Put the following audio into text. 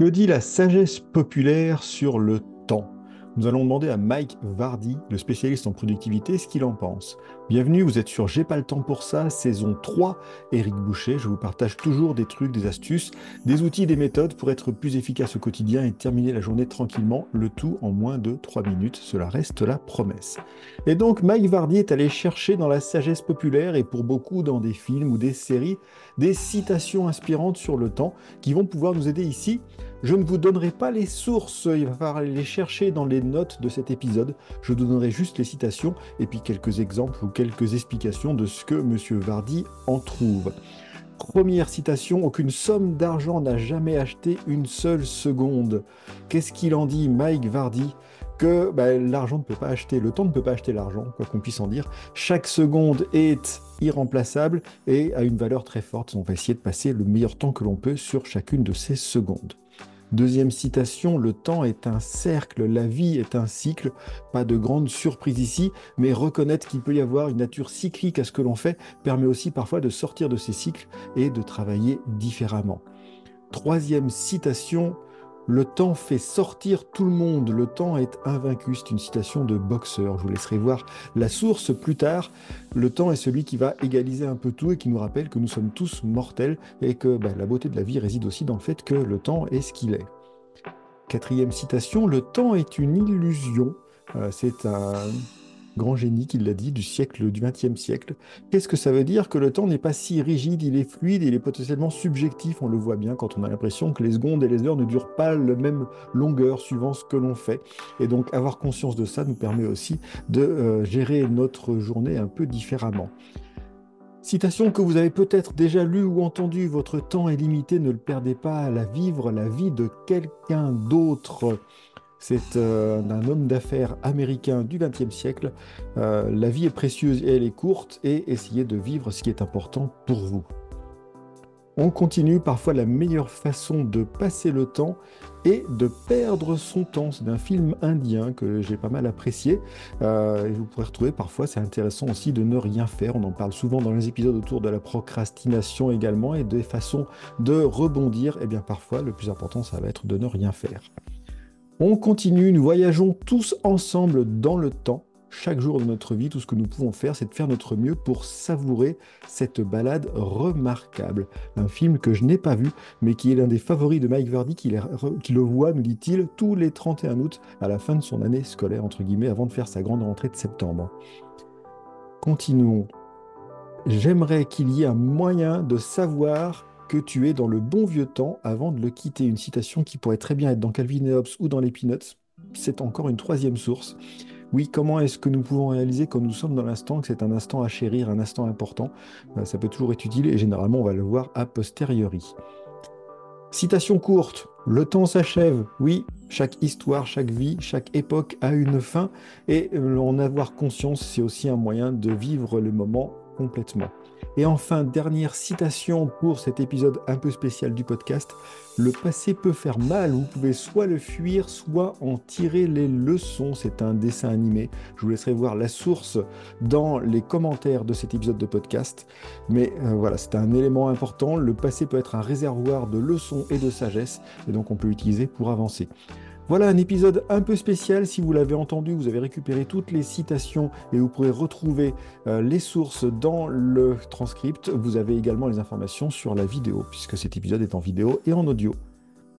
Que dit la sagesse populaire sur le temps Nous allons demander à Mike Vardy, le spécialiste en productivité, ce qu'il en pense. Bienvenue, vous êtes sur J'ai pas le temps pour ça, saison 3, Eric Boucher. Je vous partage toujours des trucs, des astuces, des outils, des méthodes pour être plus efficace au quotidien et terminer la journée tranquillement, le tout en moins de 3 minutes. Cela reste la promesse. Et donc, Mike Vardy est allé chercher dans la sagesse populaire et pour beaucoup dans des films ou des séries, des citations inspirantes sur le temps qui vont pouvoir nous aider ici. Je ne vous donnerai pas les sources, il va falloir les chercher dans les notes de cet épisode. Je vous donnerai juste les citations et puis quelques exemples ou quelques explications de ce que M. Vardy en trouve. Première citation, aucune somme d'argent n'a jamais acheté une seule seconde. Qu'est-ce qu'il en dit, Mike Vardy? Que bah, l'argent ne peut pas acheter, le temps ne peut pas acheter l'argent, quoi qu'on puisse en dire. Chaque seconde est irremplaçable et a une valeur très forte. On va essayer de passer le meilleur temps que l'on peut sur chacune de ces secondes. Deuxième citation, le temps est un cercle, la vie est un cycle. Pas de grande surprise ici, mais reconnaître qu'il peut y avoir une nature cyclique à ce que l'on fait permet aussi parfois de sortir de ces cycles et de travailler différemment. Troisième citation, le temps fait sortir tout le monde, le temps est invaincu. C'est une citation de boxeur. Je vous laisserai voir la source plus tard. Le temps est celui qui va égaliser un peu tout et qui nous rappelle que nous sommes tous mortels et que bah, la beauté de la vie réside aussi dans le fait que le temps est ce qu'il est. Quatrième citation, le temps est une illusion. Euh, c'est un grand génie qui l'a dit, du siècle, du XXe siècle. Qu'est-ce que ça veut dire Que le temps n'est pas si rigide, il est fluide, il est potentiellement subjectif? On le voit bien quand on a l'impression que les secondes et les heures ne durent pas la même longueur suivant ce que l'on fait. Et donc avoir conscience de ça nous permet aussi de euh, gérer notre journée un peu différemment. Citation que vous avez peut-être déjà lue ou entendue, votre temps est limité, ne le perdez pas à la vivre, la vie de quelqu'un d'autre. C'est euh, un homme d'affaires américain du XXe siècle. Euh, la vie est précieuse et elle est courte et essayez de vivre ce qui est important pour vous. On continue parfois la meilleure façon de passer le temps et de perdre son temps. C'est d'un film indien que j'ai pas mal apprécié. Euh, et vous pourrez retrouver parfois, c'est intéressant aussi de ne rien faire. On en parle souvent dans les épisodes autour de la procrastination également et des façons de rebondir. Et eh bien parfois, le plus important, ça va être de ne rien faire. On continue, nous voyageons tous ensemble dans le temps. Chaque jour de notre vie, tout ce que nous pouvons faire, c'est de faire notre mieux pour savourer cette balade remarquable. Un film que je n'ai pas vu, mais qui est l'un des favoris de Mike Verdi, qui, le voit, nous dit-il, tous les 31 août, à la fin de son année scolaire, entre guillemets, avant de faire sa grande rentrée de septembre. Continuons. J'aimerais qu'il y ait un moyen de savoir tu es dans le bon vieux temps avant de le quitter. Une citation qui pourrait très bien être dans Calvin et Hobbes ou dans les Peanuts. C'est encore une troisième source. Oui, comment est-ce que nous pouvons réaliser quand nous sommes dans l'instant que c'est un instant à chérir, un instant important? Euh, Ça peut toujours être utile et généralement on va le voir a posteriori. Citation courte, le temps s'achève. Oui, chaque histoire, chaque vie, chaque époque a une fin et en avoir conscience, c'est aussi un moyen de vivre le moment complètement. Et enfin, dernière citation pour cet épisode un peu spécial du podcast. Le passé peut faire mal, vous pouvez soit le fuir, soit en tirer les leçons. C'est un dessin animé. Je vous laisserai voir la source dans les commentaires de cet épisode de podcast. Mais euh, voilà, c'est un élément important. Le passé peut être un réservoir de leçons et de sagesse, et donc on peut l'utiliser pour avancer. Voilà un épisode un peu spécial. Si vous l'avez entendu, vous avez récupéré toutes les citations et vous pourrez retrouver euh, les sources dans le transcript. Vous avez également les informations sur la vidéo, puisque cet épisode est en vidéo et en audio.